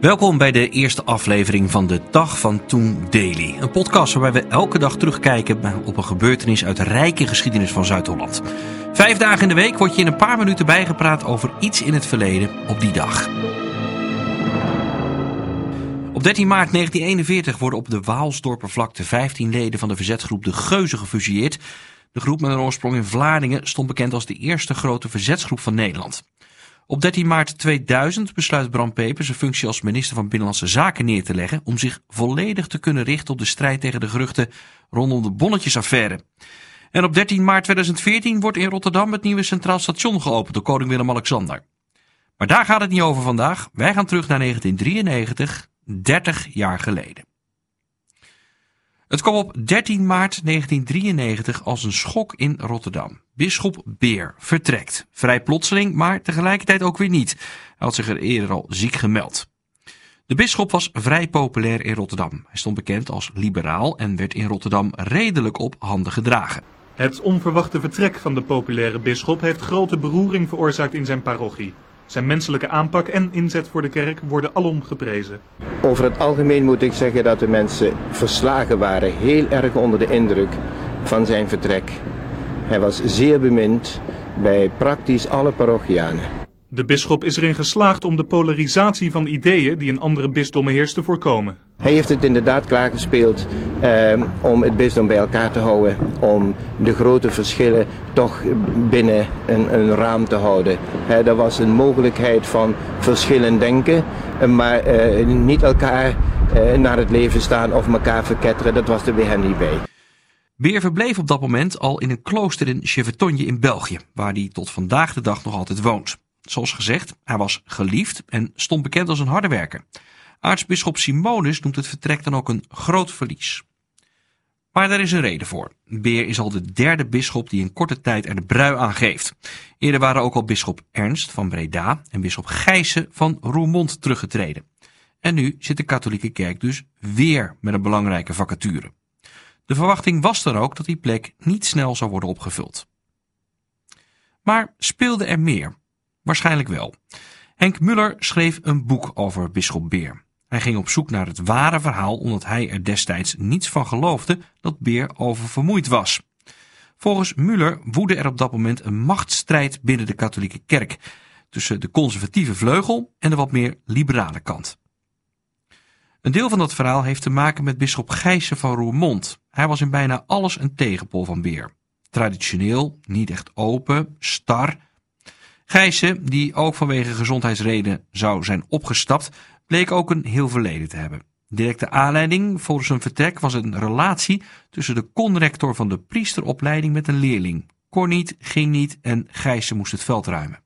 Welkom bij de eerste aflevering van de Dag van Toen Daily. Een podcast waarbij we elke dag terugkijken op een gebeurtenis uit de rijke geschiedenis van Zuid-Holland. Vijf dagen in de week word je in een paar minuten bijgepraat over iets in het verleden op die dag. Op 13 maart 1941 worden op de Waalsdorpervlakte 15 leden van de verzetsgroep De Geuzen gefusilleerd. De groep met een oorsprong in Vlaardingen stond bekend als de eerste grote verzetsgroep van Nederland. Op 13 maart 2000 besluit Bram Peper zijn functie als minister van Binnenlandse Zaken neer te leggen om zich volledig te kunnen richten op de strijd tegen de geruchten rondom de bonnetjesaffaire. En op 13 maart 2014 wordt in Rotterdam het nieuwe Centraal Station geopend door koning Willem-Alexander. Maar daar gaat het niet over vandaag. Wij gaan terug naar 1993, 30 jaar geleden. Het kwam op 13 maart 1993 als een schok in Rotterdam. Bisschop Beer vertrekt. Vrij plotseling, maar tegelijkertijd ook weer niet. Hij had zich er eerder al ziek gemeld. De bisschop was vrij populair in Rotterdam. Hij stond bekend als liberaal en werd in Rotterdam redelijk op handen gedragen. Het onverwachte vertrek van de populaire bisschop heeft grote beroering veroorzaakt in zijn parochie. Zijn menselijke aanpak en inzet voor de kerk worden alom geprezen. Over het algemeen moet ik zeggen dat de mensen verslagen waren, heel erg onder de indruk van zijn vertrek. Hij was zeer bemind bij praktisch alle parochianen. De bisschop is erin geslaagd om de polarisatie van ideeën die in andere bisdommen heerst te voorkomen. Hij heeft het inderdaad klaargespeeld eh, om het bisdom bij elkaar te houden, om de grote verschillen toch binnen een, een raam te houden. Er was een mogelijkheid van verschillend denken, maar eh, niet elkaar eh, naar het leven staan of elkaar verketteren, dat was er hem niet bij. Beer verbleef op dat moment al in een klooster in Chevetonje in België, waar hij tot vandaag de dag nog altijd woont. Zoals gezegd, hij was geliefd en stond bekend als een harde werker. Aartsbisschop Simonus noemt het vertrek dan ook een groot verlies. Maar daar is een reden voor. Beer is al de derde bisschop die in korte tijd er de brui aan geeft. Eerder waren ook al bisschop Ernst van Breda en bisschop Gijssen van Roermond teruggetreden. En nu zit de katholieke kerk dus weer met een belangrijke vacature. De verwachting was dan ook dat die plek niet snel zou worden opgevuld. Maar speelde er meer? Waarschijnlijk wel. Henk Muller schreef een boek over bisschop Beer. Hij ging op zoek naar het ware verhaal omdat hij er destijds niets van geloofde dat Beer oververmoeid was. Volgens Muller woedde er op dat moment een machtsstrijd binnen de katholieke kerk tussen de conservatieve vleugel en de wat meer liberale kant. Een deel van dat verhaal heeft te maken met bisschop Gijssen van Roermond. Hij was in bijna alles een tegenpol van Beer. Traditioneel, niet echt open, star. Gijssen, die ook vanwege gezondheidsreden zou zijn opgestapt, bleek ook een heel verleden te hebben. Directe aanleiding voor zijn vertrek was een relatie tussen de conrector van de priesteropleiding met een leerling. Kon niet, ging niet en Gijssen moest het veld ruimen.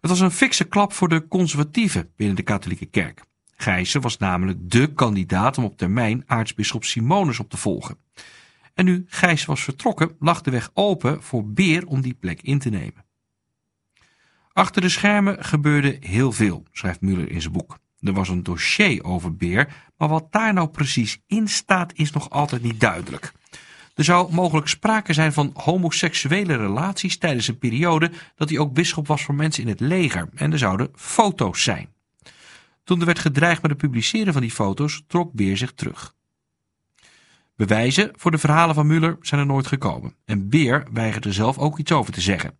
Het was een fikse klap voor de conservatieven binnen de katholieke kerk. Gijssen was namelijk dé kandidaat om op termijn aartsbisschop Simonus op te volgen. En nu Gijssen was vertrokken, lag de weg open voor Beer om die plek in te nemen. Achter de schermen gebeurde heel veel, schrijft Muller in zijn boek. Er was een dossier over Beer, maar wat daar nou precies in staat is nog altijd niet duidelijk. Er zou mogelijk sprake zijn van homoseksuele relaties tijdens een periode dat hij ook bisschop was voor mensen in het leger en er zouden foto's zijn. Toen er werd gedreigd met het publiceren van die foto's, trok Beer zich terug. Bewijzen voor de verhalen van Muller zijn er nooit gekomen en Beer weigerde zelf ook iets over te zeggen.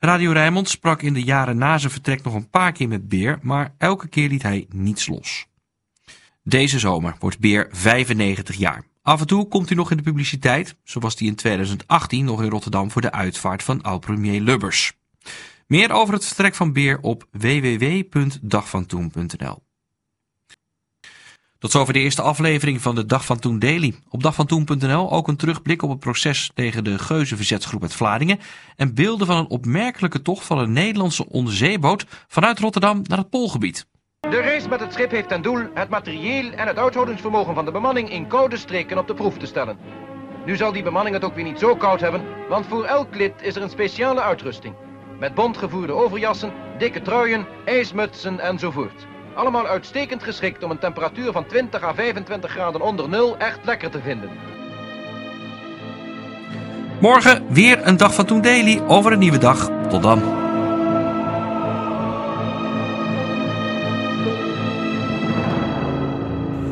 Radio Rijnmond sprak in de jaren na zijn vertrek nog een paar keer met Beer, maar elke keer liet hij niets los. Deze zomer wordt Beer 95 jaar. Af en toe komt hij nog in de publiciteit, zo was hij in 2018 nog in Rotterdam voor de uitvaart van oud-premier Lubbers. Meer over het vertrek van Beer op www.dagvantoen.nl tot zover de eerste aflevering van de Dag van Toen Daily. Op dagvantoen.nl ook een terugblik op het proces tegen de Geuzenverzetsgroep uit Vlaardingen en beelden van een opmerkelijke tocht van een Nederlandse onderzeeboot vanuit Rotterdam naar het Poolgebied. De reis met het schip heeft ten doel het materieel en het uithoudingsvermogen van de bemanning in koude streken op de proef te stellen. Nu zal die bemanning het ook weer niet zo koud hebben, want voor elk lid is er een speciale uitrusting. Met bondgevoerde overjassen, dikke truien, ijsmutsen enzovoort. Allemaal uitstekend geschikt om een temperatuur van 20 à 25 graden onder nul echt lekker te vinden. Morgen weer een dag van Toen Daily over een nieuwe dag. Tot dan.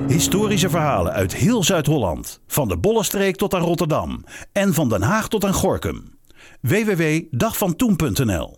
Historische verhalen uit heel Zuid-Holland. Van de Bollenstreek tot aan Rotterdam. En van Den Haag tot aan Gorkum. www.dagvantoen.nl